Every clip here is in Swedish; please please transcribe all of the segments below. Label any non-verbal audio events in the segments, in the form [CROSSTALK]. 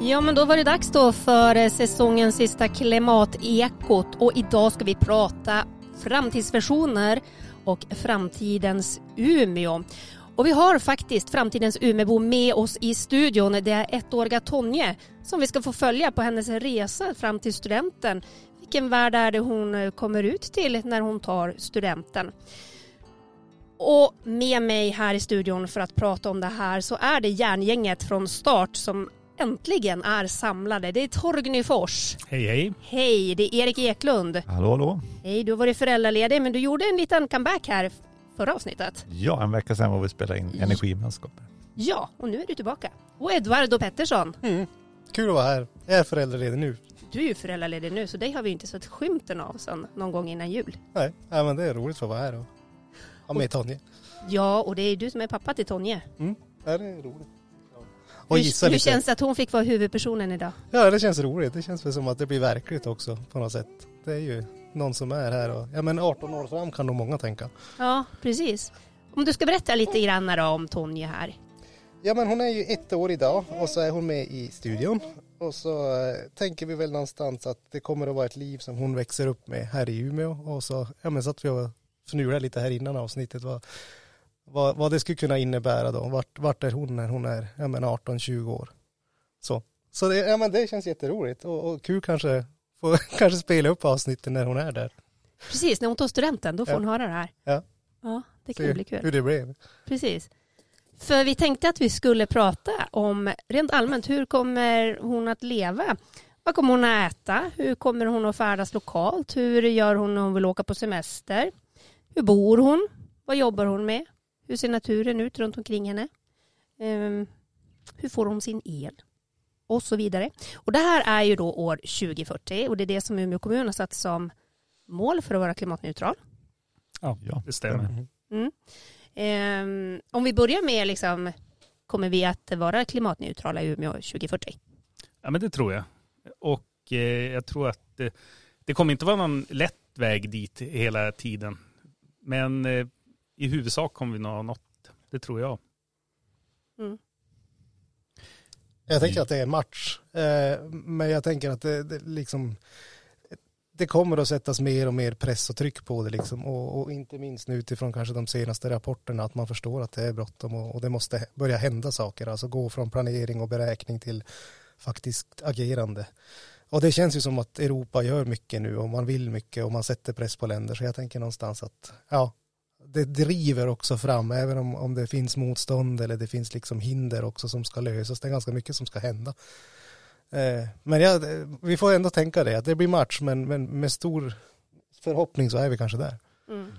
Ja, men då var det dags då för eh, säsongens sista klimatekot och idag ska vi prata framtidsvisioner och framtidens Umeå. Och vi har faktiskt framtidens Umeåbo med oss i studion. Det är ettåriga Tonje som vi ska få följa på hennes resa fram till studenten. Vilken värld är det hon eh, kommer ut till när hon tar studenten? Och med mig här i studion för att prata om det här så är det järngänget från start som äntligen är samlade. Det är Torgny Fors. Hej hej. Hej, det är Erik Eklund. Hallå hallå. Hej, du har varit föräldraledig men du gjorde en liten comeback här förra avsnittet. Ja, en vecka sedan var vi spelade in Energimästerskap. Ja, och nu är du tillbaka. Och Eduardo Pettersson. Mm. Kul att vara här. Jag är föräldraledig nu. Du är ju föräldraledig nu så dig har vi inte sett skymten av sedan någon gång innan jul. Nej, ja, men det är roligt för att vara här och ha med Tonje. Ja, och det är du som är pappa till Tonje. Ja, det är roligt. Och Hur, gissa hur lite. känns det att hon fick vara huvudpersonen idag? Ja, det känns roligt. Det känns väl som att det blir verkligt också på något sätt. Det är ju någon som är här och, ja men 18 år fram kan nog många tänka. Ja, precis. Om du ska berätta lite grann om Tonje här. Ja men hon är ju ett år idag och så är hon med i studion. Och så eh, tänker vi väl någonstans att det kommer att vara ett liv som hon växer upp med här i Umeå. Och så, ja men satt vi och fnulade lite här innan avsnittet vad, vad, vad det skulle kunna innebära då. Vart, vart är hon när hon är ja, men 18-20 år. Så, så det, ja, men det känns jätteroligt och, och kul kanske få [LAUGHS] kanske spela upp avsnitten när hon är där. Precis, när hon tar studenten, då får Ja. hon höra det här. Ja. Ja, det kan Se bli kul. Hur det blev. Precis. För vi tänkte att vi skulle prata om rent allmänt, hur kommer hon att leva? Vad kommer hon att äta? Hur kommer hon att färdas lokalt? Hur gör hon när hon vill åka på semester? Hur bor hon? Vad jobbar hon med? Hur ser naturen ut runt omkring henne? Ehm, hur får hon sin el? Och så vidare. Och det här är ju då år 2040 och det är det som Umeå kommun har satt som mål för att vara klimatneutral. Ja, Ja, det stämmer. Mm. Mm. Ehm, om vi börjar med, liksom, kommer vi att vara klimatneutrala i Umeå 2040? Ja, men det tror jag. Och eh, jag tror att eh, det kommer inte vara någon lätt väg dit hela tiden. Men eh, i huvudsak kommer vi nog ha nått. Det tror jag. Mm. Jag tänker att det är en match. Eh, Men jag tänker att det, det liksom det kommer att sättas mer och mer press och tryck på det liksom. Och, och inte minst nu utifrån kanske de senaste rapporterna att man förstår att det är bråttom och, och det måste börja hända saker. Alltså gå från planering och beräkning till faktiskt agerande. Och det känns ju som att Europa gör mycket nu och man vill mycket och man sätter press på länder. Så jag tänker någonstans att ja, det driver också fram, även om, om det finns motstånd eller det finns liksom hinder också som ska lösas. Det är ganska mycket som ska hända. Eh, men ja, vi får ändå tänka det, att det blir match, men, men med stor förhoppning så är vi kanske där. Mm.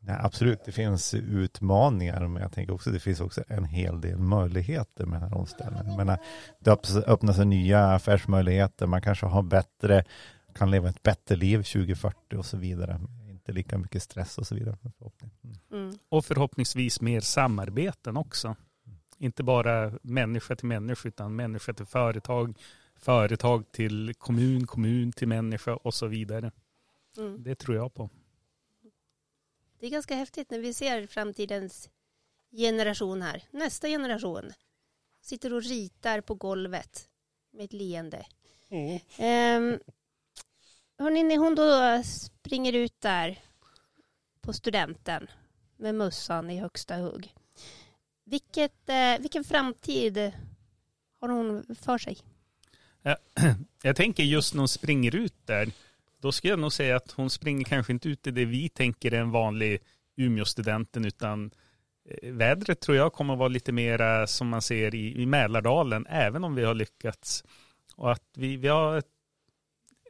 Nej, absolut, det finns utmaningar, men jag tänker också det finns också en hel del möjligheter med den här omställningen. Menar, det öppnas- öppnar sig nya affärsmöjligheter, man kanske har bättre, kan leva ett bättre liv 2040 och så vidare. Inte lika mycket stress och så vidare. Mm. Mm. Och förhoppningsvis mer samarbeten också. Inte bara människa till människa utan människa till företag, företag till kommun, kommun till människa och så vidare. Mm. Det tror jag på. Det är ganska häftigt när vi ser framtidens generation här. Nästa generation sitter och ritar på golvet med ett leende. Um, hörni, när hon då springer ut där på studenten med mössan i högsta hugg. Vilket, eh, vilken framtid har hon för sig? [CLEARS THROAT] Jag tänker just när hon springer ut där, då skulle jag nog säga att hon springer kanske inte ut i det vi tänker är en vanlig Umeåstudenten, utan eh, vädret tror jag kommer att vara lite mera som man ser i, i Mälardalen, även om vi har lyckats. Och att vi, vi har ett,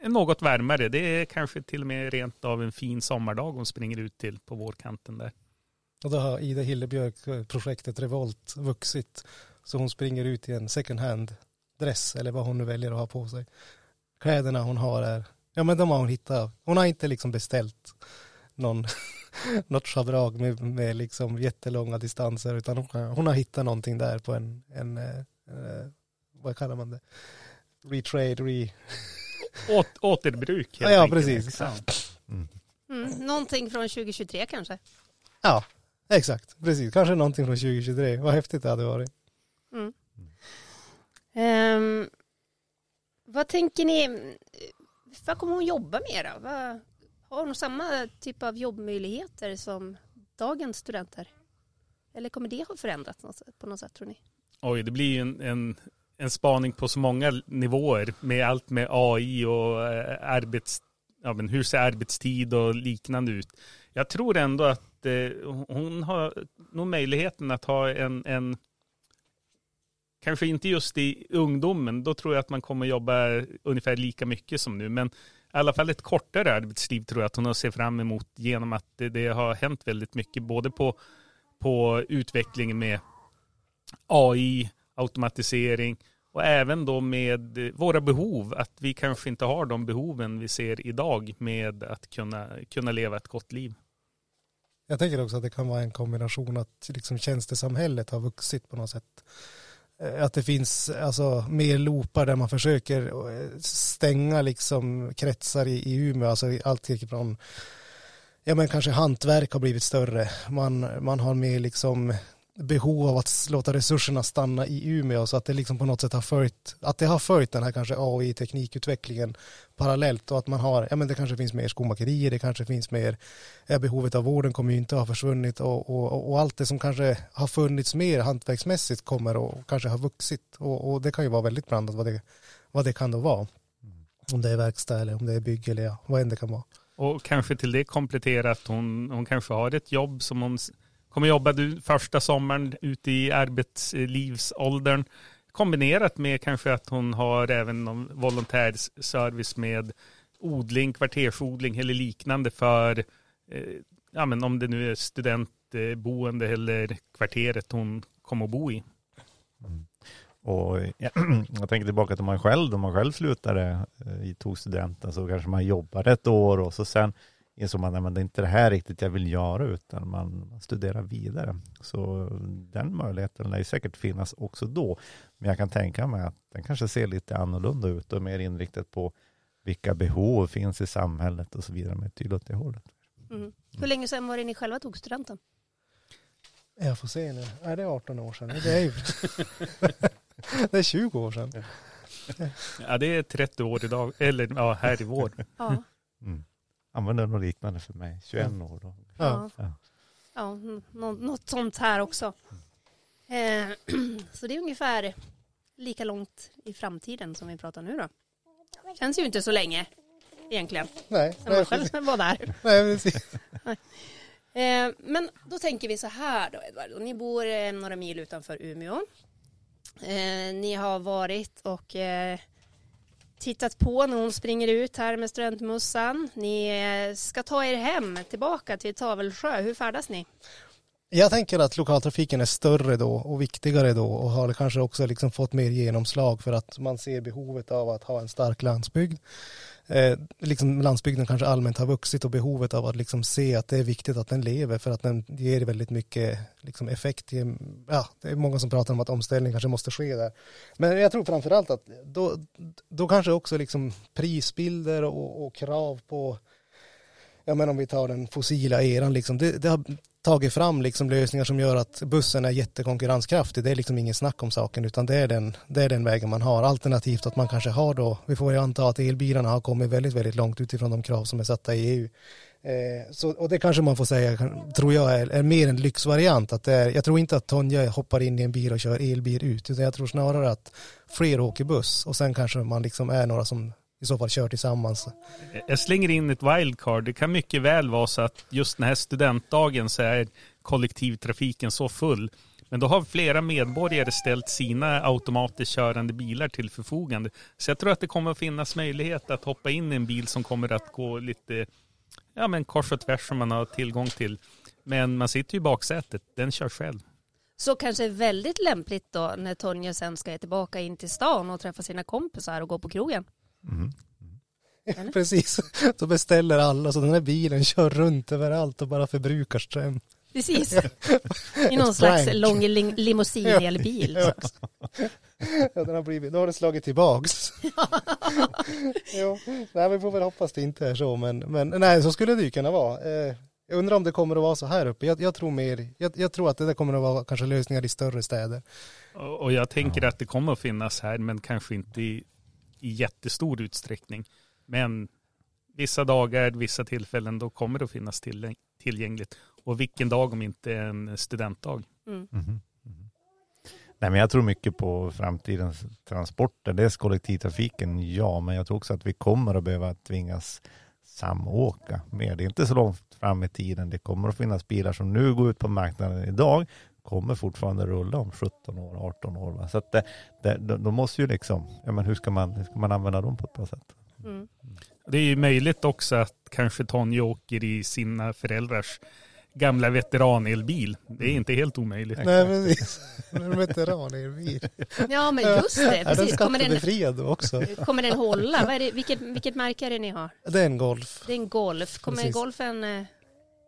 något varmare, det är kanske till och med rent av en fin sommardag hon springer ut till på vårkanten där. Och då har Ida Hillebjörk-projektet Revolt vuxit. Så hon springer ut i en second hand dress eller vad hon nu väljer att ha på sig. Kläderna hon har är, ja men de har hon hittat. Hon har inte liksom beställt någon, [LAUGHS] något schabrak med, med liksom jättelånga distanser utan hon, har- hon har hittat någonting där på en, en en vad kallar man det? Retrade, re... [LAUGHS] Åt, återbruk helt Ja, ja, enkelt. precis. Ja. Mm. Mm, någonting från 2023 kanske? Ja, exakt, precis. Kanske någonting från 2023. Vad häftigt det hade varit. Mm. Ehm, vad tänker ni, vad kommer hon jobba med då? Vad, har hon samma typ av jobbmöjligheter som dagens studenter? Eller kommer det ha förändrats på något sätt tror ni? Oj, det blir ju en, en, en spaning på så många nivåer med allt med AI och eh, arbets, ja, men hur ser arbetstid och liknande ut. Jag tror ändå att eh, hon har nog möjligheten att ha en, en kanske inte just i ungdomen, då tror jag att man kommer jobba ungefär lika mycket som nu, men i alla fall ett kortare arbetsliv tror jag att hon har sett fram emot genom att det, det har hänt väldigt mycket, både på, på utvecklingen med AI, automatisering och även då med våra behov, att vi kanske inte har de behoven vi ser idag med att kunna, kunna leva ett gott liv. Jag tänker också att det kan vara en kombination att liksom tjänstesamhället har vuxit på något sätt. Eh, att det finns alltså, mer loopar där man försöker eh, stänga liksom kretsar i, i Umeå, alltså allt från ja men kanske hantverk har blivit större. Man, man har mer liksom behov av att låta resurserna stanna i Umeå så att det liksom på något sätt har följt, att det har följt den här kanske AI-teknikutvecklingen parallellt och att man har, ja men det kanske finns mer skomakerier, det kanske finns mer, ja, behovet av vården kommer ju inte ha försvunnit och, och, och allt det som kanske har funnits mer hantverksmässigt kommer och kanske har vuxit och, och det kan ju vara väldigt blandat vad det, vad det kan då vara. Om det är verkstad eller om det är bygg eller ja, vad än det kan vara. Och kanske till det komplettera att hon, hon kanske har ett jobb som hon kommer jobba du- första sommaren ute i arbetslivsåldern. Kombinerat med kanske att hon har även någon volontärservice med odling, kvartersodling eller liknande för, eh, ja men om det nu är studentboende eller kvarteret hon kommer att bo i. Mm. Och ja, [CLEARS THROAT] jag tänker tillbaka till man själv, då man själv slutade, eh, tog studenten så kanske man jobbade ett år och så sen insåg man att det är inte det här riktigt jag vill göra utan man, studerar vidare. Så den möjligheten lär ju säkert finnas också då. Men jag kan tänka mig att den kanske ser lite annorlunda ut och mer inriktat på vilka behov finns i samhället och så vidare med tydligt åt det hållet. Mm. Hur länge sedan var det ni själva tog studenten? Jag får se nu. Är det 18 år sedan? Det är ju [LAUGHS] det är 20 år sedan. Ja det är 30 år idag, eller ja här i vår. Ja. Mm. Använder något liknande för mig, 21 år då. Ja. Ja. Ja, något sånt här också. Eh, [CLEARS THROAT] så det är ungefär lika långt i framtiden som vi pratar nu då. Känns ju inte så länge egentligen, Nej, nej, man själv var där. nej, precis. [LAUGHS] Eh, men då tänker vi så här då Edvard, ni bor eh, några mil utanför Umeå. Eh, ni har varit och eh, tittat på när hon springer ut här med studentmössan. Ni eh, ska ta er hem tillbaka till Tavelsjö. Hur färdas ni? Jag tänker att lokaltrafiken är större då och viktigare då och har kanske också liksom fått mer genomslag för att man ser behovet av att ha en stark landsbygd. Eh, liksom landsbygden kanske allmänt har vuxit och behovet av att liksom se att det är viktigt att den lever för att den ger väldigt mycket liksom effekt. Ja, det är många som pratar om att omställning kanske måste ske där. Men jag tror framförallt att då, då kanske också liksom prisbilder och, och krav på ja men om vi tar den fossila eran liksom, det, det har tagit fram liksom lösningar som gör att bussen är jättekonkurrenskraftig. Det är liksom ingen snack om saken utan det är den, det är den vägen man har. Alternativt att man kanske har då, vi får ju anta att elbilarna har kommit väldigt, väldigt långt utifrån de krav som är satta i EU. Eh, så, och det kanske man får säga, tror jag, är, är mer en lyxvariant. Att det är, jag tror inte att Tonja hoppar in i en bil och kör elbil ut, utan jag tror snarare att fler åker buss och sen kanske man liksom är några som i så fall kör tillsammans. Jag slänger in ett wildcard. Det kan mycket väl vara så att just den här studentdagen så är kollektivtrafiken så full. Men då har flera medborgare ställt sina automatiskt körande bilar till förfogande. Så jag tror att det kommer att finnas möjlighet att hoppa in i en bil som kommer att gå lite ja, men kors och tvärs som man har tillgång till. Men man sitter ju i baksätet. Den kör själv. Så kanske väldigt lämpligt då när Tonja sen ska tillbaka in till stan och träffa sina kompisar och gå på krogen. Mm. Eller? [LAUGHS] Precis, så beställer alla så den här bilen kör runt överallt och bara förbrukar ström. Precis. [LAUGHS] I någon slags lång lim- limousin eller bil. Ja. [LAUGHS] Ja, den har blivit, då har det slagit tillbaks. jo, nej, vi får väl hoppas det inte är så, men, men nej, så skulle det ju kunna vara. Eh, Jag undrar om det kommer att vara så här uppe. Jag, jag tror mer, jag, jag, tror att det där kommer att vara kanske lösningar i större städer. Och, och jag tänker att det kommer att finnas här, men kanske inte i, i jättestor utsträckning. Men vissa dagar, vissa tillfällen, då kommer det att finnas till, tillgängligt. Och vilken dag om inte en studentdag. Mm. Mm. Nej, men jag tror mycket på framtidens transporter. Dels kollektivtrafiken, ja, men jag tror också att vi kommer att behöva tvingas samåka mer. Det är inte så långt fram i tiden. Det kommer att finnas bilar som nu går ut på marknaden idag kommer fortfarande rulla om 17 år, 18 år. Va? Så att det, det, de måste ju liksom, ja, men hur, ska man, hur ska man använda dem på ett bra sätt? Mm. Det är ju möjligt också att kanske Tonje åker i sina föräldrars gamla veteranelbil. Det är inte helt omöjligt. Nej, precis. En veteranelbil. [LAUGHS] Ja, men just det. Precis. Är den skattebefriad då också? Kommer den hålla? Vad är det, vilket, vilket märke är det ni har? Det är en Golf. Det är en Golf. Kommer precis. Golfen...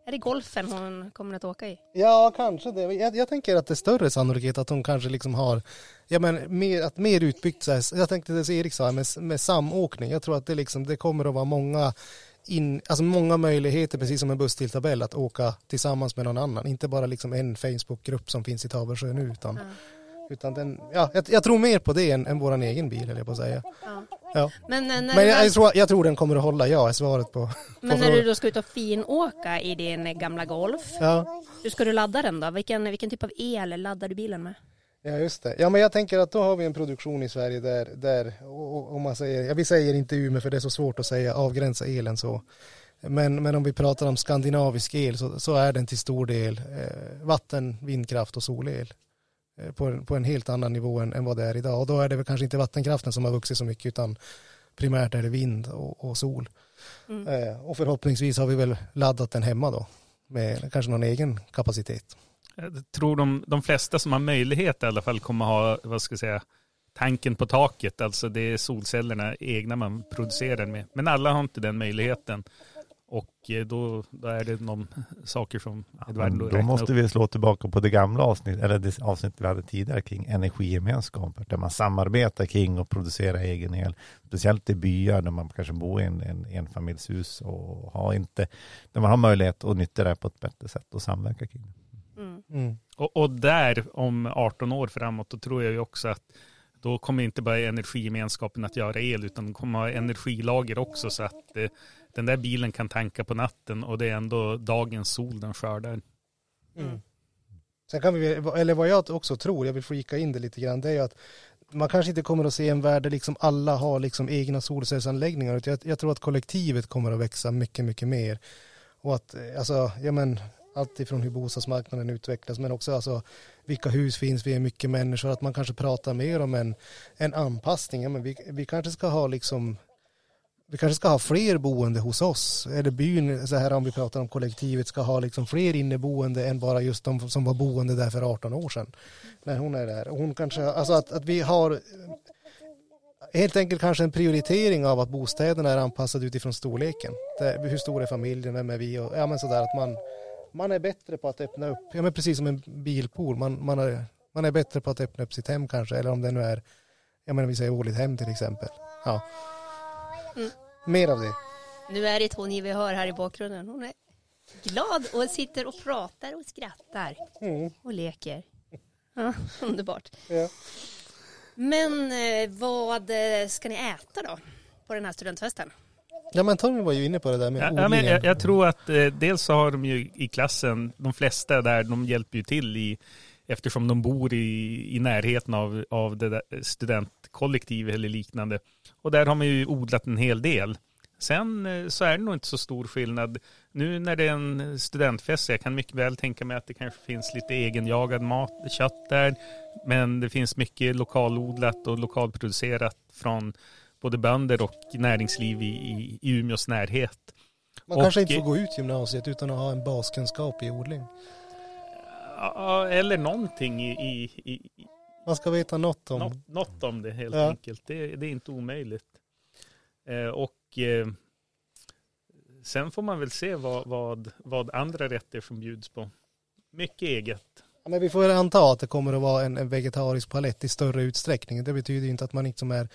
Är det golfen hon kommer att åka i? Ja, kanske det. Jag, jag, tänker att det är större sannolikhet att hon kanske liksom har, ja men mer, att mer utbyggt så här, jag tänkte det Erik sa, med, med samåkning. Jag tror att det liksom, det kommer att vara många in, alltså många möjligheter, precis som en busstilltabell, att åka tillsammans med någon annan. Inte bara liksom en Facebookgrupp som finns i Tavelsjö nu, utan, ja. Utan den, ja, jag, jag, tror mer på det än, än vår egen bil, eller jag på att säga. Ja. Ja. Men, när Men jag, jag, tror, jag tror den kommer att hålla, ja, är svaret på. Men när du då ska ut och finåka i din gamla Golf, ja. hur ska du ladda den då? Vilken, vilken typ av el laddar du bilen med? Ja just det. Ja men jag tänker att då har vi en produktion i Sverige där, där om man säger, ja vi säger inte Umeå för det är så svårt att säga avgränsa elen så. Men, men om vi pratar om skandinavisk el så, så är den till stor del eh, vatten, vindkraft och solel. Eh, på, en, på en helt annan nivå än, än vad det är idag. Och då är det väl kanske inte vattenkraften som har vuxit så mycket utan primärt är det vind och, och sol. Mm. Eh, och förhoppningsvis har vi väl laddat den hemma då med kanske någon egen kapacitet. Jag tror de, de flesta som har möjlighet i alla fall kommer ha, vad ska jag säga, tanken på taket. Alltså det är solcellerna egna man producerar med. Men alla har inte den möjligheten. Och eh, då, då är det de saker som värda att Då måste upp. vi slå tillbaka på det gamla avsnittet, eller det avsnitt vi hade tidigare kring energigemenskaper, där man samarbetar kring och producerar egen el. Speciellt i byar där man kanske bor i en, en enfamiljshus och har inte, där man har möjlighet att nyttja det på ett bättre sätt och samverka kring det. Mm. Mm. Och, och, där om 18 år framåt, då tror jag ju också att då kommer inte bara energigemenskapen att göra el, utan de kommer ha energilager också, så att eh, den där bilen kan tanka på natten och det är ändå dagens sol den skördar. Mm. Sen kan vi, eller vad jag också tror, jag vill flika in det lite grann, det är ju att man kanske inte kommer att se en värld där liksom alla har liksom egna solcellsanläggningar, utan jag, jag tror att kollektivet kommer att växa mycket, mycket mer. Och att, eh, alltså, ja men, allt ifrån hur bostadsmarknaden utvecklas men också alltså vilka hus finns, vi är mycket människor, att man kanske pratar mer om en, en anpassning. Ja, men vi, vi kanske ska ha liksom vi kanske ska ha fler boende hos oss. Eller byn, så här om vi pratar om kollektivet, ska ha liksom fler inneboende än bara just de som var boende där för 18 år sedan. När hon är där. Hon kanske, alltså att, att vi har helt enkelt kanske en prioritering av att bostäderna är anpassade utifrån storleken. Det, hur stor är familjen, vem är vi och ja men sådär att man man är bättre på att öppna upp, ja men precis som en bilpool, man, man, är, man är bättre på att öppna upp sitt hem kanske, eller om det nu är, jag menar vi säger årligt hem till exempel. Ja. Mm. Mer av det. Nu är det Tony vi hör här i bakgrunden. Hon är glad och sitter och pratar och skrattar mm. och leker. Ja, [LAUGHS] underbart. Ja. Men eh, vad eh, ska ni äta då på den här studentfesten? Ja men Tommy var ju inne på det där med ja, men jag, jag, tror att eh, dels så har de ju i klassen, de flesta där, de hjälper ju till i eftersom de bor i, i närheten av, av det där studentkollektivet eller liknande. Och där har man ju odlat en hel del. Sen eh, så är det nog inte så stor skillnad. Nu när det är en studentfest, jag kan mycket väl tänka mig att det kanske finns lite egenjagad mat, kött där. Men det finns mycket lokalodlat och lokalproducerat från både bönder och näringsliv i, i, i Umeås närhet. Man och, kanske inte får gå ut gymnasiet utan att ha en baskunskap i odling. Eller någonting i, i, i Man ska veta något om något, något om det helt ja. enkelt. Det, det, är inte omöjligt. Eh, och eh, sen får man väl se vad, vad, vad andra rätter som bjuds på. Mycket eget. Ja, men vi får anta att det kommer att vara en, en vegetarisk palett i större utsträckning. Det betyder inte att man inte som är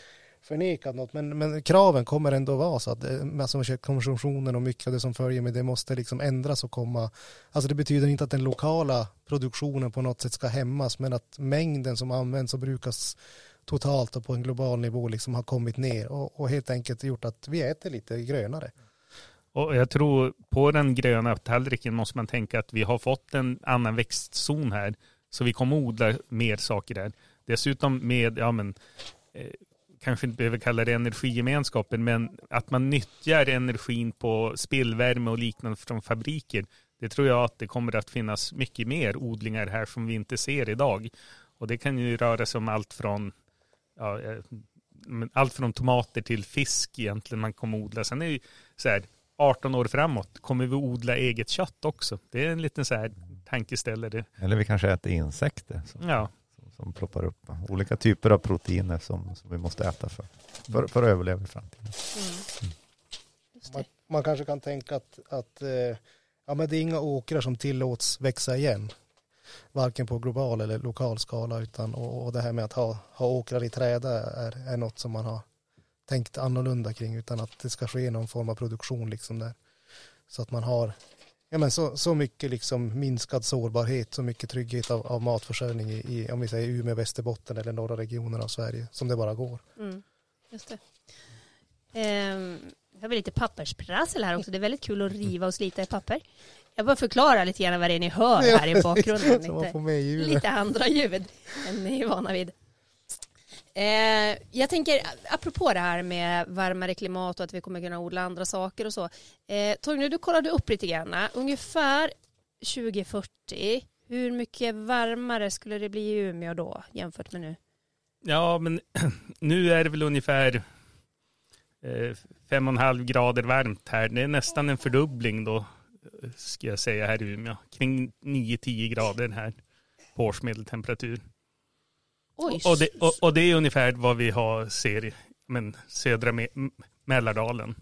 förnekat något, men, men kraven kommer ändå vara så att eh, alltså konsumtionen och mycket av det som följer med det måste liksom ändras och komma. Alltså det betyder inte att den lokala produktionen på något sätt ska hämmas, men att mängden som används och brukas totalt och på en global nivå liksom har kommit ner och, och helt enkelt gjort att vi äter lite grönare. Och jag tror på den gröna tallriken måste man tänka att vi har fått en annan växtzon här. Så vi kommer odla mer saker där. Dessutom med, ja men, eh, kanske inte behöver kalla det energigemenskapen, men att man nyttjar energin på spillvärme och liknande från fabriker. Det tror jag att det kommer att finnas mycket mer odlingar här som vi inte ser idag. Och det kan ju röra sig om allt från ja, eh, allt från tomater till fisk egentligen man kommer odla. Sen är det så här, 18 år framåt kommer vi odla eget kött också. Det är en liten så här tankeställare. Eller vi kanske äter insekter som, Ja, som, ploppar upp. Olika typer av proteiner som, som vi måste äta för, för, för att överleva i framtiden. Mm. Just Man, man kanske kan tänka att, att eh, ja, men det är inga åkrar som tillåts växa igen. Varken på global eller lokal skala utan och, och det här med att ha, ha åkrar i träda är, är något som man har tänkt annorlunda kring utan att det ska ske någon form av produktion liksom där. Så att man har ja, men så, så mycket liksom minskad sårbarhet, så mycket trygghet av, av matförsörjning i, i, om vi säger Umeå, Västerbotten eller norra regionen av Sverige som det bara går. Mm. Just det. Ehm, jag har väl lite pappersprassel här också. Det är väldigt kul att riva och slita i papper. Jag bara förklara lite grann vad det är ni hör här i bakgrunden. [LAUGHS] Lite, lite andra ljud än ni är vana vid. Eh, jag tänker, apropå det här med varmare klimat och att vi kommer kunna odla andra saker och så. Eh, Torgny, du kollade upp lite grann. Ungefär 2040, hur mycket varmare skulle det bli i Umeå då jämfört med nu? ja men [CLEARS THROAT] nu är det väl ungefär eh, fem och en halv grader varmt här. Det är nästan en fördubbling då, eh, ska jag säga, här i Umeå. Kring 9-10 grader här på årsmedeltemperatur. Oj, Och det, och, och det är ungefär vad vi har ser i men, södra Me- M- Mälardalen.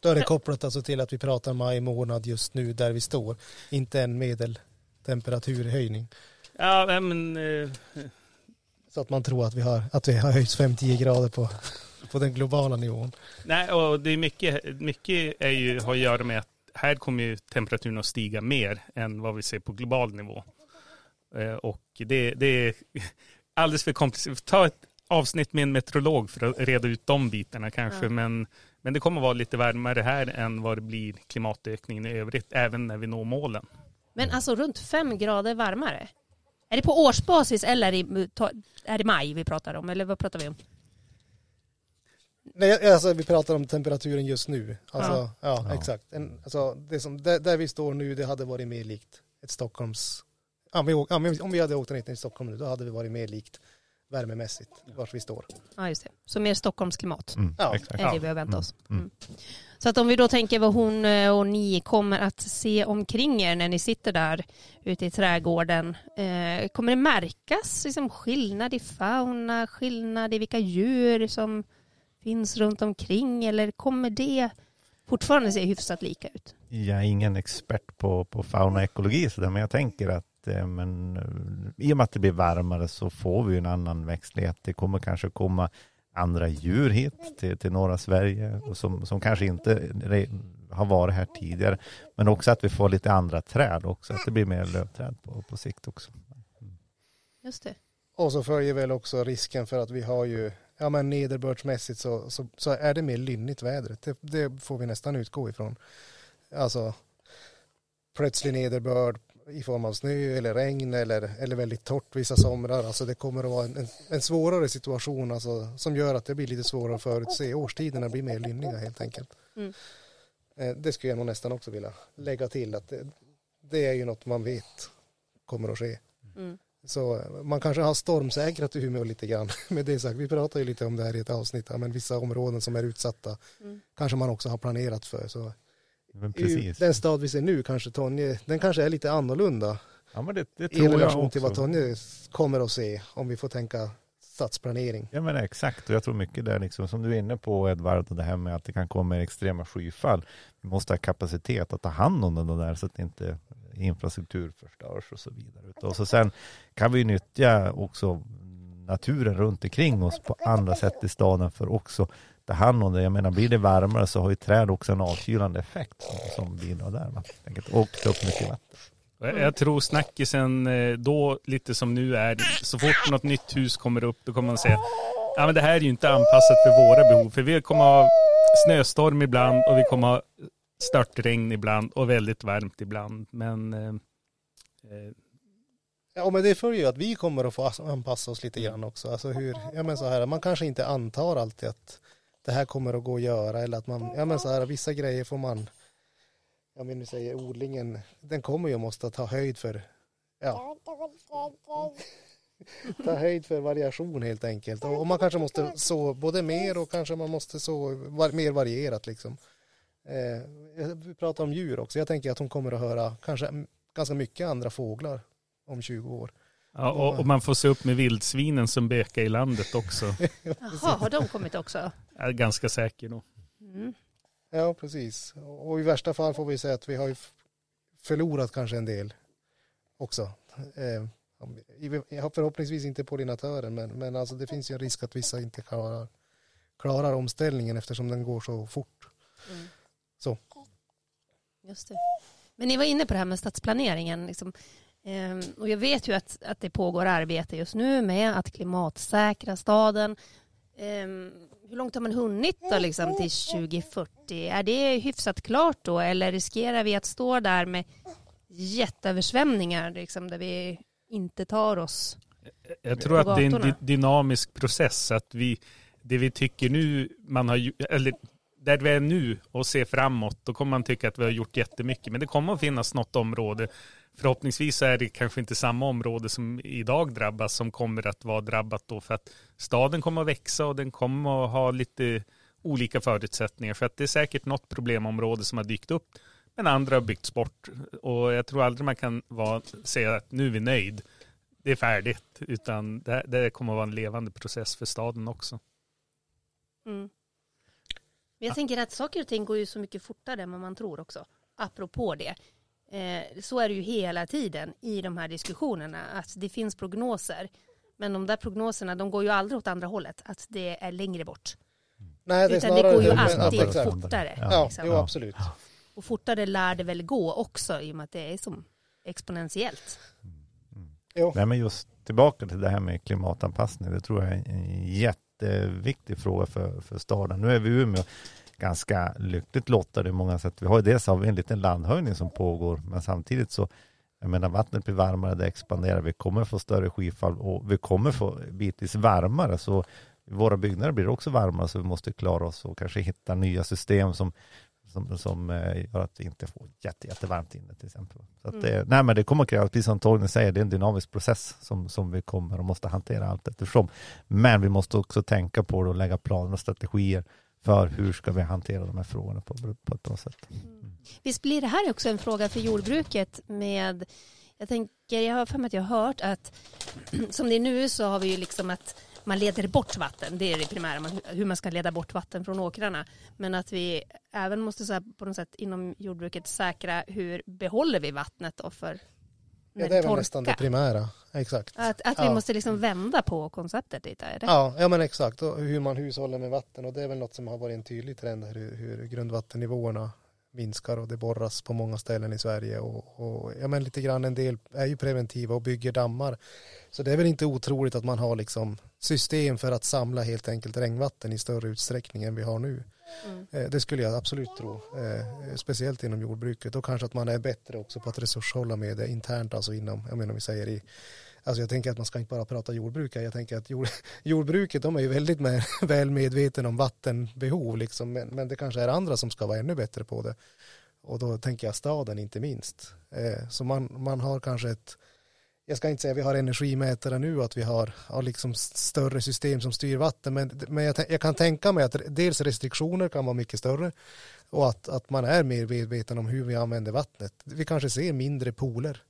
Då är det kopplat alltså till att vi pratar maj månad just nu där vi står. Inte en medeltemperaturhöjning. Ja, men eh, Så att man tror att vi har, att vi har höjts 5-10 grader på, på den globala nivån. nej, och det är mycket, mycket är ju, har att göra med att här kommer ju temperaturen att stiga mer än vad vi ser på global nivå. Eh, och det, det är alldeles för komplicerat. Ta ett avsnitt med en meteorolog för att reda ut de bitarna kanske. Ja. Men, men det kommer vara lite varmare här än vad det blir klimatökningen i övrigt, även när vi når målen. Men alltså runt fem grader varmare? Är det på årsbasis eller i, är det maj vi pratar om? Eller vad pratar vi om? Nej, alltså vi pratar om temperaturen just nu. Alltså, ja, Ja. exakt. En, alltså, det som, där, där vi står nu, det hade varit mer likt ett Stockholms... Ja, vi, om vi hade åkt ner till Stockholm nu, då hade vi varit mer likt värmemässigt vart vi står. Ja, just det. Så mer Stockholmsklimat Mm, Ja. är det vi har väntat oss. Mm. Mm. Så att om vi då tänker vad hon eh, och ni kommer att se omkring er när ni sitter där ute i trädgården. Eh, kommer det märkas liksom, skillnad i fauna, skillnad i vilka djur som finns runt omkring eller kommer det fortfarande se hyfsat lika ut? Jag är ingen expert på, på fauna och ekologi, så där, men jag tänker att men, eh, i och med att det blir varmare så får vi en annan växtlighet. Det kommer kanske komma andra djur hit till, till norra Sverige och som, som kanske inte re- har varit här tidigare. Men också att vi får lite andra träd också, att det blir mer lövträd på, på sikt också. Just det. Och så följer väl också risken för att vi har ju, ja men nederbördsmässigt så, så, så är det mer lynnigt vädret. Det, det får vi nästan utgå ifrån. Alltså plötslig nederbörd i form av snö eller regn eller, eller väldigt torrt vissa somrar. Alltså det kommer att vara en, en, svårare situation alltså, som gör att det blir lite svårare att förutse. Årstiderna blir mer lynniga helt enkelt. Mm. Eh, Det skulle jag nog nästan också vilja lägga till att det, det är ju något man vet kommer att ske. Mm. Så eh, man kanske har stormsäkrat Umeå lite grann. [LAUGHS] Med det sagt, vi pratar ju lite om det här i ett avsnitt, men vissa områden som är utsatta Mm. kanske man också har planerat för. Så Men precis. den stad vi ser nu, kanske Tonje, den kanske är lite annorlunda Ja, men det, det i tror jag relation till vad också. Tonje kommer att se om vi får tänka stadsplanering. Ja men exakt och jag tror mycket där liksom som du är inne på Edvard och det här med att det kan komma extrema skyfall. Vi måste ha kapacitet att ta hand om det där så att inte infrastruktur förstörs och så vidare. Och så sen kan vi nyttja också naturen runt omkring oss på andra sätt i staden för också ta hand om det. Jag menar, blir det varmare så har ju träd också en avkylande effekt som, som bidrar där. Va? Och ta upp mycket vatten. Jag tror snackisen eh, då, lite som nu är, så fort något nytt hus kommer upp, då kommer man säga, ja men det här är ju inte anpassat för våra behov, för vi kommer ha snöstorm ibland och vi kommer ha störtregn ibland och väldigt varmt ibland. Men eh, eh Ja men det följer ju att vi kommer att få anpassa oss lite grann också. Alltså hur, ja men så här, man kanske inte antar alltid att det här kommer att gå att göra eller att man, ja men så här, vissa grejer får man, ja men nu säger odlingen, den kommer ju måste ta höjd för, ja, [LAUGHS] ta höjd för variation helt enkelt. Och, man kanske måste så både mer och kanske man måste så var, mer varierat liksom. Eh, vi pratar om djur också. Jag tänker att hon kommer att höra kanske ganska mycket andra fåglar om 20 år. Ja, och, och, man får se upp med vildsvinen som bökar i landet också. [LAUGHS] Jaha, har de kommit också? Är ganska säker nog. Mm. Ja, precis. Och i värsta fall får vi säga att vi har förlorat kanske en del också. Eh, förhoppningsvis inte pollinatören, men, men alltså det finns ju en risk att vissa inte klarar, klarar omställningen eftersom den går så fort. Mm. Så. Just det. Men ni var inne på det här med stadsplaneringen. Liksom. Ehm, och jag vet ju att, att det pågår arbete just nu med att klimatsäkra staden. Ehm, hur långt har man hunnit då liksom till 2040? Är det hyfsat klart då eller riskerar vi att stå där med jätteöversvämningar liksom, där vi inte tar oss Jag tror att det är en dynamisk process. Att vi, det vi tycker nu, man har, eller där vi är nu och ser framåt, då kommer man tycka att vi har gjort jättemycket. Men det kommer att finnas något område Förhoppningsvis är det kanske inte samma område som idag drabbas som kommer att vara drabbat då för att staden kommer att växa och den kommer att ha lite olika förutsättningar för att det är säkert något problemområde som har dykt upp men andra har byggts bort och jag tror aldrig man kan vara, säga att nu är vi nöjd det är färdigt utan det, det kommer att vara en levande process för staden också. Mm. Men jag tänker att saker och ting går ju så mycket fortare än vad man tror också apropå det. Eh, så är det ju hela tiden i de här diskussionerna, att det finns prognoser. Men de där prognoserna, de går ju aldrig åt andra hållet, att det är längre bort. Nej, det Utan det går ju alltid ja, fortare. Ja, liksom. jo, absolut. Och fortare lär det väl gå också, i och med att det är som exponentiellt. Mm. Nej, men just tillbaka till det här med klimatanpassning, det tror jag är en jätteviktig fråga för, för staden. Nu är vi i Umeå ganska lyckligt lottade i många sätt. Vi har ju dels har vi en liten landhöjning som pågår, men samtidigt så jag menar vattnet blir varmare, det expanderar, vi kommer få större skyfall och vi kommer få bitvis varmare. Så våra byggnader blir också varmare så vi måste klara oss och kanske hitta nya system som, som, som eh, gör att vi inte får jätte, jättevarmt inne till exempel. Så det, mm. nej, men det kommer att krävas, precis som Torgny säger, det är en dynamisk process som, som vi kommer och måste hantera allt eftersom. Men vi måste också tänka på det och lägga planer och strategier för hur ska vi hantera de här frågorna på, på ett bra sätt. Mm. Visst blir det här också en fråga för jordbruket med jag tänker, jag har för mig att jag har hört att [CLEARS THROAT] som det är nu så har vi ju liksom att man leder bort vatten, det är det primära, hur man ska leda bort vatten från åkrarna. Men att vi även måste så på något sätt inom jordbruket säkra hur behåller vi vattnet då för Ja, det är väl nästan det primära. Exakt. Att, att vi ja. måste liksom vända på konceptet lite? Är det? Ja, ja, men exakt. Och hur man hushåller med vatten. Och det är väl något som har varit en tydlig trend här, hur, hur grundvattennivåerna minskar och det borras på många ställen i Sverige. Och, och, ja, men lite grann en del är ju preventiva och bygger dammar. Så det är väl inte otroligt att man har liksom system för att samla helt enkelt regnvatten i större utsträckning än vi har nu. Mm. Eh, det skulle jag absolut tro, eh, speciellt inom jordbruket och kanske att man är bättre också på att resurshålla med det internt, alltså inom, jag menar om vi säger i Alltså jag tänker att man ska inte bara prata jordbruk jag tänker att jord, [LAUGHS] jordbruket de är ju väldigt med, [LAUGHS] väl medveten om vattenbehov liksom, men, men, det kanske är andra som ska vara ännu bättre på det. Och då tänker jag staden inte minst. Eh, så man, man har kanske ett jag ska inte säga att vi har energimätare nu och att vi har, har liksom större system som styr vatten, men, men jag, jag, kan tänka mig att dels restriktioner kan vara mycket större och att, att man är mer medveten om hur vi använder vattnet. Vi kanske ser mindre pooler,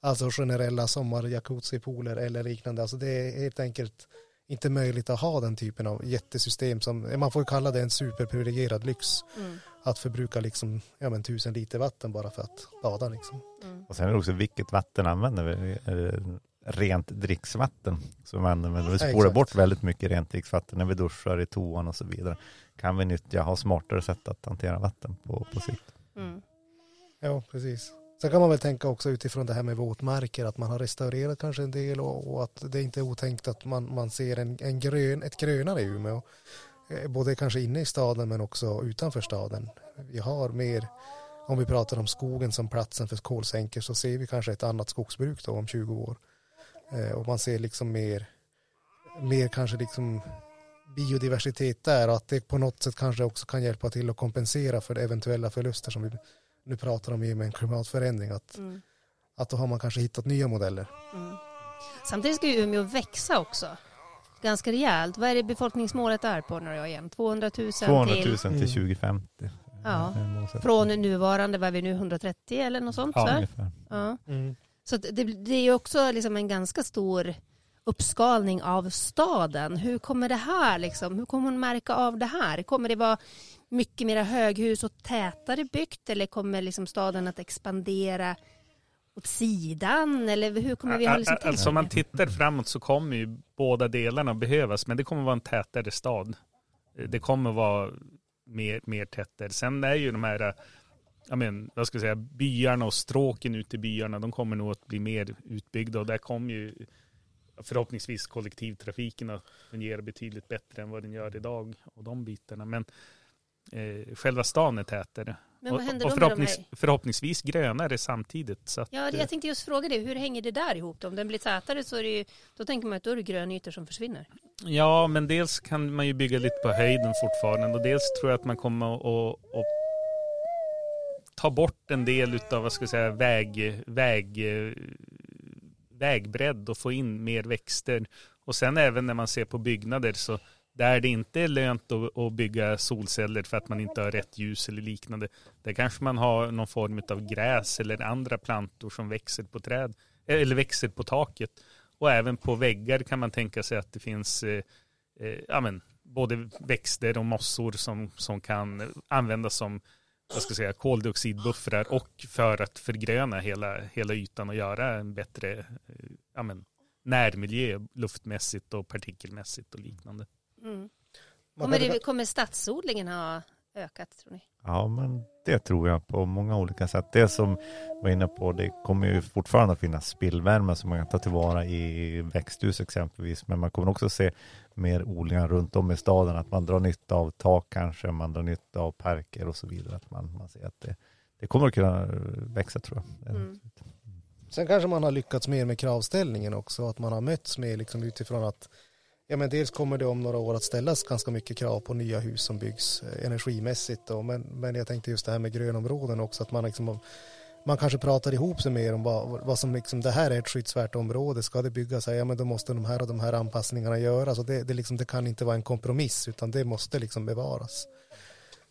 alltså generella sommarjacuzzi pooler eller liknande. Alltså det är helt enkelt inte möjligt att ha den typen av jättesystem som, man får kalla det en superprivilegierad lyx. Mm att förbruka liksom, ja, men, tusen liter vatten bara för att bada. Liksom. Mm. Och sen är det också vilket vatten använder vi? Rent dricksvatten. Så man, men vi Ja, spolar exakt. bort väldigt mycket rent dricksvatten när vi duschar i toan och så vidare. Kan vi nyttja, ha smartare sätt att hantera vatten på, på sikt. Mm. Ja, precis. Sen kan man väl tänka också utifrån det här med våtmarker att man har restaurerat kanske en del och, och att det inte är otänkt att man, man ser en, en grön, ett grönare Umeå. Eh, både kanske inne i staden men också utanför staden. Vi har mer, om vi pratar om skogen som platsen för kolsänkor så ser vi kanske ett annat skogsbruk då om 20 år. Eh, och man ser liksom mer, mer kanske liksom biodiversitet där och att det på något sätt kanske också kan hjälpa till att kompensera för eventuella förluster som vi nu pratar om i och med en klimatförändring att, Mm. att då har man kanske hittat nya modeller. Mm. Samtidigt ska ju Umeå växa också. Ganska rejält. Vad är det befolkningsmålet är på nu då igen? 200 000 200 000 till? till Mm. 2050. Ja. Det är målsättningen. Från nuvarande, vad är vi nu, 130 eller något sånt? Ja, så ja. Så att det, det är ju också liksom en ganska stor uppskalning av staden. Hur kommer det här liksom, hur kommer hon märka av det här? Kommer det vara mycket mera höghus och tätare byggt eller kommer liksom staden att expandera åt sidan eller hur kommer vi ha liksom Alltså om man tittar framåt så kommer ju båda delarna behövas, men det kommer vara en tätare stad. Det kommer vara mer, mer tätare. Sen är ju de här, ja men, vad ska jag säga, byarna och stråken ute i byarna, de kommer nog att bli mer utbyggda och där kommer ju förhoppningsvis kollektivtrafiken att fungera betydligt bättre än vad den gör idag och de bitarna. Men eh, själva stan är tätare. Men vad och, händer och de förhoppnings, förhoppningsvis grönare samtidigt. Så att, Ja, eh, jag tänkte just fråga det. Hur hänger det där ihop? Då? Om den blir tätare så är det ju, då tänker man att då är det grönytor som försvinner. Ja, men dels kan man ju bygga lite på höjden fortfarande och dels tror jag att man kommer att, att ta bort en del av vad ska jag säga, väg, väg, vägbredd och få in mer växter. Och sen även när man ser på byggnader så där det inte är lönt att, bygga solceller för att man inte har rätt ljus eller liknande. Där kanske man har någon form av gräs eller andra plantor som växer på träd eh, eller växer på taket. Och även på väggar kan man tänka sig att det finns eh, eh, ja, men, både växter och mossor som, som kan användas som vad ska säga, koldioxidbuffrar och för att förgröna hela, hela ytan och göra en bättre eh, ja, men, närmiljö luftmässigt och partikelmässigt och liknande. Mm. Kommer, det, kommer stadsodlingen ha ökat tror ni? Ja, men det tror jag på många olika sätt. Det som var inne på, det kommer ju fortfarande att finnas spillvärme som man kan ta tillvara i växthus exempelvis. Men man kommer också se mer odlingar runt om i staden. Att man drar nytta av tak kanske, man drar nytta av parker och så vidare. Att man, man ser att det, det kommer att kunna växa tror jag. Mm. Sen kanske man har lyckats mer med kravställningen också, att man har mötts med liksom utifrån att ja men dels kommer det om några år att ställas ganska mycket krav på nya hus som byggs eh, energimässigt då, men, men jag tänkte just det här med grönområden också, att man liksom man kanske pratar ihop sig mer om vad, vad som liksom, det här är ett skyddsvärt område, ska det byggas här, ja men då måste de här och de här anpassningarna göras. Och det, det, liksom, det kan inte vara en kompromiss utan det måste liksom bevaras.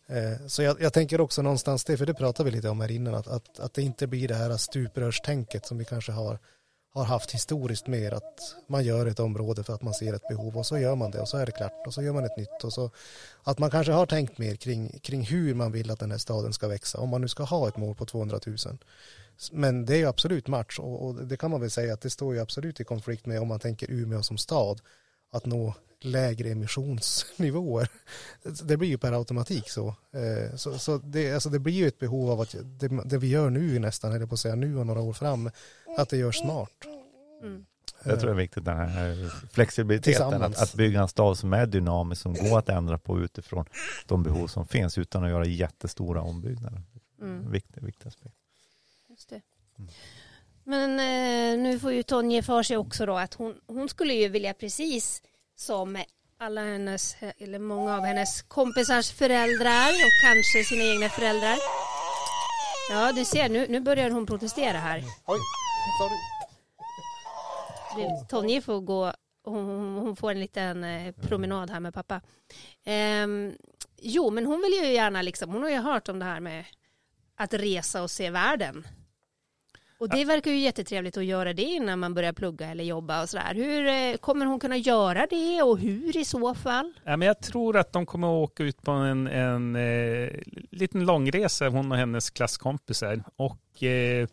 Eh, Så jag, jag tänker också någonstans det, för det pratade vi lite om här innan, att, att, att det inte blir det här stuprörstänket som vi kanske har, har haft historiskt mer, att man gör ett område för att man ser ett behov och så gör man det och så är det klart och så gör man ett nytt och så att man kanske har tänkt mer kring, kring hur man vill att den här staden ska växa, om man nu ska ha ett mål på 200 000. Men det är ju absolut match och, och det kan man väl säga att det står ju absolut i konflikt med om man tänker Umeå som stad, att nå lägre emissionsnivåer. [LAUGHS] Det blir ju per automatik så. Eh, Så, så det, alltså det blir ju ett behov av att det, det vi gör nu nästan, eller på att säga nu och några år fram, att det görs smart. Mm. Jag tror det är viktigt den här flexibiliteten, att, att bygga en stad som är dynamisk, som går att ändra på utifrån de behov som finns utan att göra jättestora ombyggnader. Mm. Viktig, viktig aspekt. Just det. Mm. Men eh, nu får ju Tonje för sig också då att hon, hon skulle ju vilja precis som alla hennes, eller många av hennes kompisars föräldrar och kanske sina egna föräldrar. Ja, du ser, nu, nu börjar hon protestera här. Oj, sorry. Tonje får gå, hon, hon får en liten eh, promenad här med pappa. Ehm, jo, men hon vill ju gärna liksom, hon har ju hört om det här med att resa och se världen. Och det verkar ju jättetrevligt att göra det innan man börjar plugga eller jobba och sådär. Hur eh, kommer hon kunna göra det och hur i så fall? Ja, men jag tror att de kommer att åka ut på en, en eh, liten långresa, hon och hennes klasskompisar. Och eh,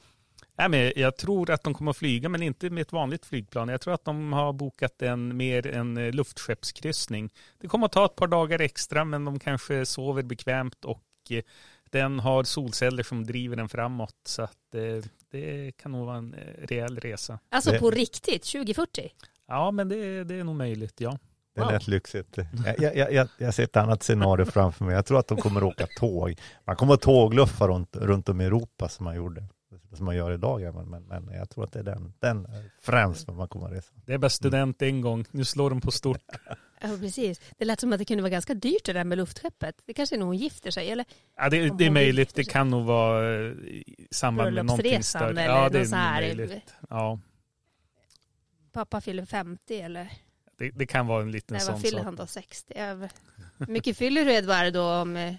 men jag tror att de kommer att flyga, men inte med ett vanligt flygplan. Jag tror att de har bokat en mer en eh, luftskeppskryssning. Det kommer att ta ett par dagar extra, men de kanske sover bekvämt och eh, den har solceller som driver den framåt. Så att eh, det kan nog vara en rejäl resa. Alltså Det- på riktigt, 2040? Ja, men det, det är nog möjligt, ja. Det Wow. lät lyxigt. Jag, jag, jag- jag, ser ett annat scenario framför mig. Jag tror att de kommer åka tåg. Man kommer att tågluffa runt, runt om i Europa som man gjorde. Som man gör idag. Men, men, men jag tror att det är den, den främst man kommer att resa. Det är bara student en gång. Nu slår de på stort. Ja, precis. Det lät som att det kunde vara ganska dyrt det där med luftskeppet. Det kanske är nog hon gifter sig, eller? Ja, det, det är möjligt. Det kan nog vara eh, i samband med någonting större. eller Ja, det är här. möjligt. Ja, Pappa fyller 50 eller? det, det kan vara en liten Nej, sån vad fyller sak. han då? 60? Över. Hur mycket fyller du Edvard då om, eh,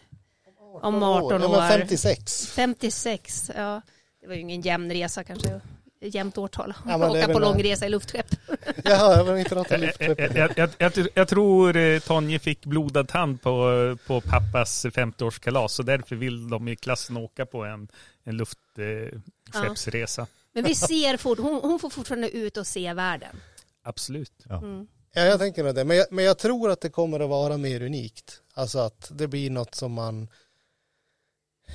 om 18 Ja, år? men 56. 56? Ja, det var ju ingen jämn resa kanske. Jämnt årtal. Ja, Åka på långresa i luftskepp. [LAUGHS] Jaha, jag vill inte prata Jag, luftskepp. jag, jag, jag, jag, jag tror eh, Tonje fick blodad tand på, på pappas 50-årskalas så därför vill de i klassen åka på en, en luftskeppsresa. Men vi [LAUGHS] ser fort, hon, hon får fortfarande ut och se världen. Absolut. Ja. Mm. Ja, jag tänker nog det. Men jag, men jag tror att det kommer att vara mer unikt. Alltså att det blir något som man...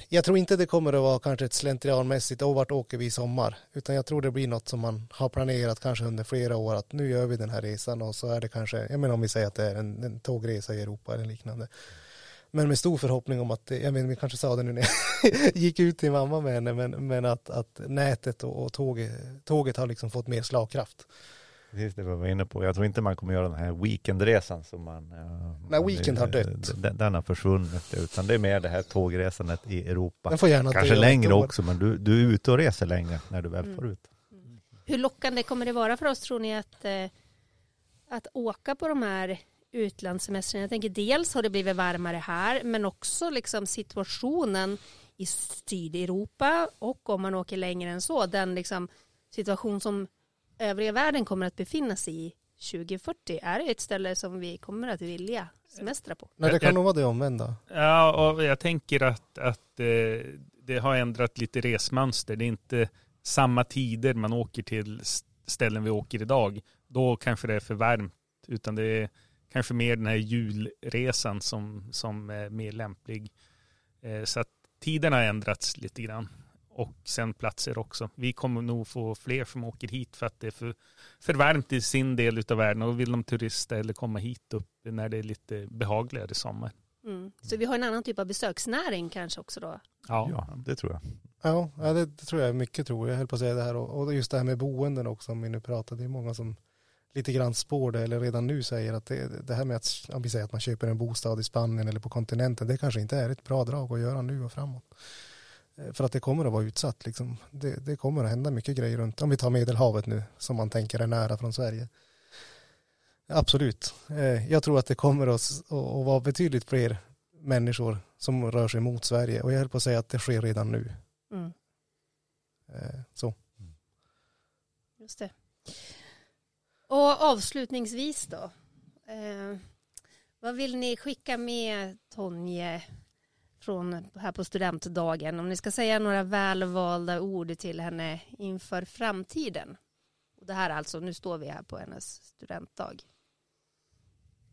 Jag tror inte det kommer att vara kanske ett slentrianmässigt, och vart åker vi i sommar? Utan jag tror det blir något som man har planerat kanske under flera år, att nu gör vi den här resan och så är det kanske, jag menar om vi säger att det är en, en tågresa i Europa eller liknande. Men med stor förhoppning om att, jag menar vi kanske sa det nu när jag [LAUGHS] gick ut till mamma med henne, men, men att, att nätet och, och tåget, tåget har liksom fått mer slagkraft. Precis det vi var inne på. Jag tror inte man kommer göra den här weekendresan som man... Nej, weekend har dött. Den, den har försvunnit. Utan det är mer det här tågresandet i Europa. Den får gärna Kanske längre också, men du, du är ute och reser längre när du väl Mm. får ut. Hur lockande kommer det vara för oss tror ni att, eh, att åka på de här utlandssemestrarna? Jag tänker dels har det blivit varmare här men också liksom situationen i Sydeuropa och om man åker längre än så den liksom situation som övriga världen kommer att befinna sig i 2040. Är det ett ställe som vi kommer att vilja semestra på? Nej, det kan nog vara det omvända. Ja, och jag tänker att, att eh, det har ändrat lite resmönster. Det är inte samma tider man åker till ställen vi åker idag. Då kanske det är för varmt, utan det är kanske mer den här julresan som, som är mer lämplig. Eh, så att tiden har ändrats lite grann. Och sen platser också. Vi kommer nog få fler som åker hit för att det är för, för varmt i sin del av världen. Och vill de turista eller komma hit upp när det är lite behagligare sommar. Mm. Så vi har en annan typ av besöksnäring kanske också då? Ja. Ja, det tror jag. Ja, det, det tror jag är mycket tror jag. Jag höll på att säga det här och, och just det här med boenden också om vi nu pratar. Det är många som lite grann spår det eller redan nu säger att det, det här med att om vi säger att man köper en bostad i Spanien eller på kontinenten det kanske inte är ett bra drag att göra nu och framåt. Eh, För att det kommer att vara utsatt liksom. Det, det kommer att hända mycket grejer runt, om vi tar Medelhavet nu som man tänker är nära från Sverige. Absolut. Eh, Jag tror att det kommer att, vara betydligt fler människor som rör sig mot Sverige och jag höll på att säga att det sker redan nu. Mm. Eh, Så. Just det. Och avslutningsvis då. Eh, vad vill ni skicka med Tonje från här på studentdagen? Om ni ska säga några välvalda ord till henne inför framtiden. Och det här alltså, nu står vi här på hennes studentdag.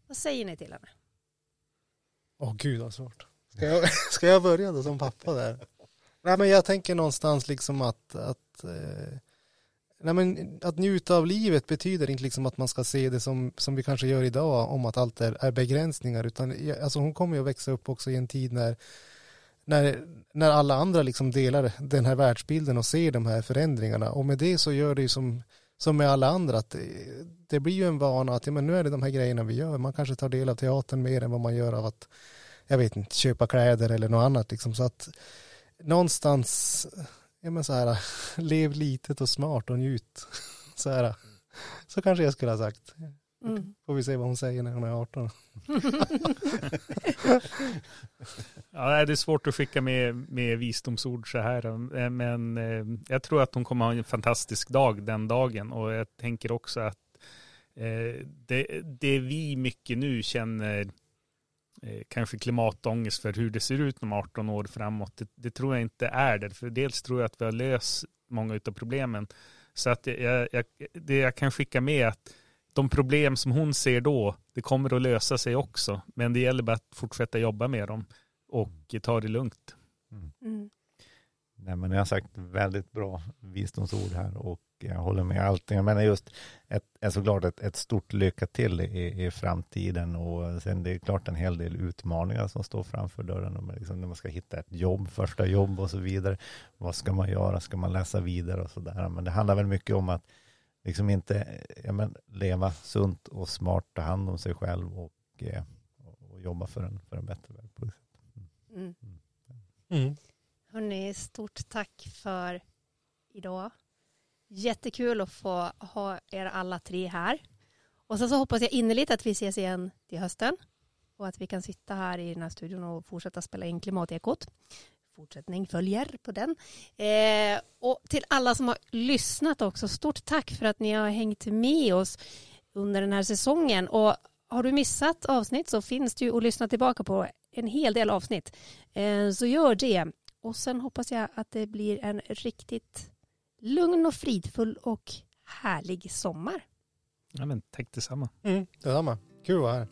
Vad säger ni till henne? Åh gud vad svårt. Ska jag, [LAUGHS] ska jag börja då som pappa där? Nej men jag tänker någonstans liksom att, att, eh, nej, men att njuta av livet betyder inte liksom att man ska se det som, som vi kanske gör idag om att allt är, är begränsningar utan alltså hon kommer ju att växa upp också i en tid när när, när alla andra liksom delar den här världsbilden och ser de här förändringarna och med det så gör det ju som, som med alla andra att det, det blir ju en vana att ja, men nu är det de här grejerna vi gör. Man kanske tar del av teatern mer än vad man gör av att jag vet inte, köpa kläder eller något annat liksom så att någonstans ja men så här [LAUGHS] lev litet och smart och njut [LAUGHS] så här så kanske jag skulle ha sagt Mm. får vi se vad hon säger när hon är 18 [LAUGHS] Ja, det är svårt att skicka med, med visdomsord så här. eh, Men eh, jag tror att hon kommer ha en fantastisk dag den dagen. Och jag tänker också att eh, det, det vi mycket nu känner eh, kanske klimatångest för hur det ser ut om 18 år framåt. Det, det tror jag inte är det. För dels tror jag att vi har löst många av problemen. Så att jag, jag, det jag kan skicka med är att de problem som hon ser då, det kommer att lösa sig också. Men det gäller bara att fortsätta jobba med dem och ta det lugnt. Mm. Nej, men jag har sagt väldigt bra visdomsord här och jag håller med allting. Menar just ett, är såklart ett, ett stort lycka till i, i framtiden och sen det är klart en hel del utmaningar som står framför dörren. Liksom när man ska hitta ett jobb, första jobb och så vidare. Vad ska man göra? Ska man läsa vidare och så där? Men det handlar väl mycket om att liksom inte ja, men, leva sunt och smart, ta hand om sig själv och, eh, och jobba för en, för en bättre värld. Mm. Mm. Mm. Hörrni, stort tack för idag. Jättekul att få ha er alla tre här. Och sen så hoppas jag innerligt att vi ses igen till hösten och att vi kan sitta här i den här studion och fortsätta spela in Klimatekot. Fortsättning följer på den. Eh, och till alla som har lyssnat också, stort tack för att ni har hängt med oss under den här säsongen. Och har du missat avsnitt så finns det ju att lyssna tillbaka på en hel del avsnitt. Eh, så gör det. Och sen hoppas jag att det blir en riktigt lugn och fridfull och härlig sommar. Ja, men tack detsamma. Mm, detsamma. Kul att vara här.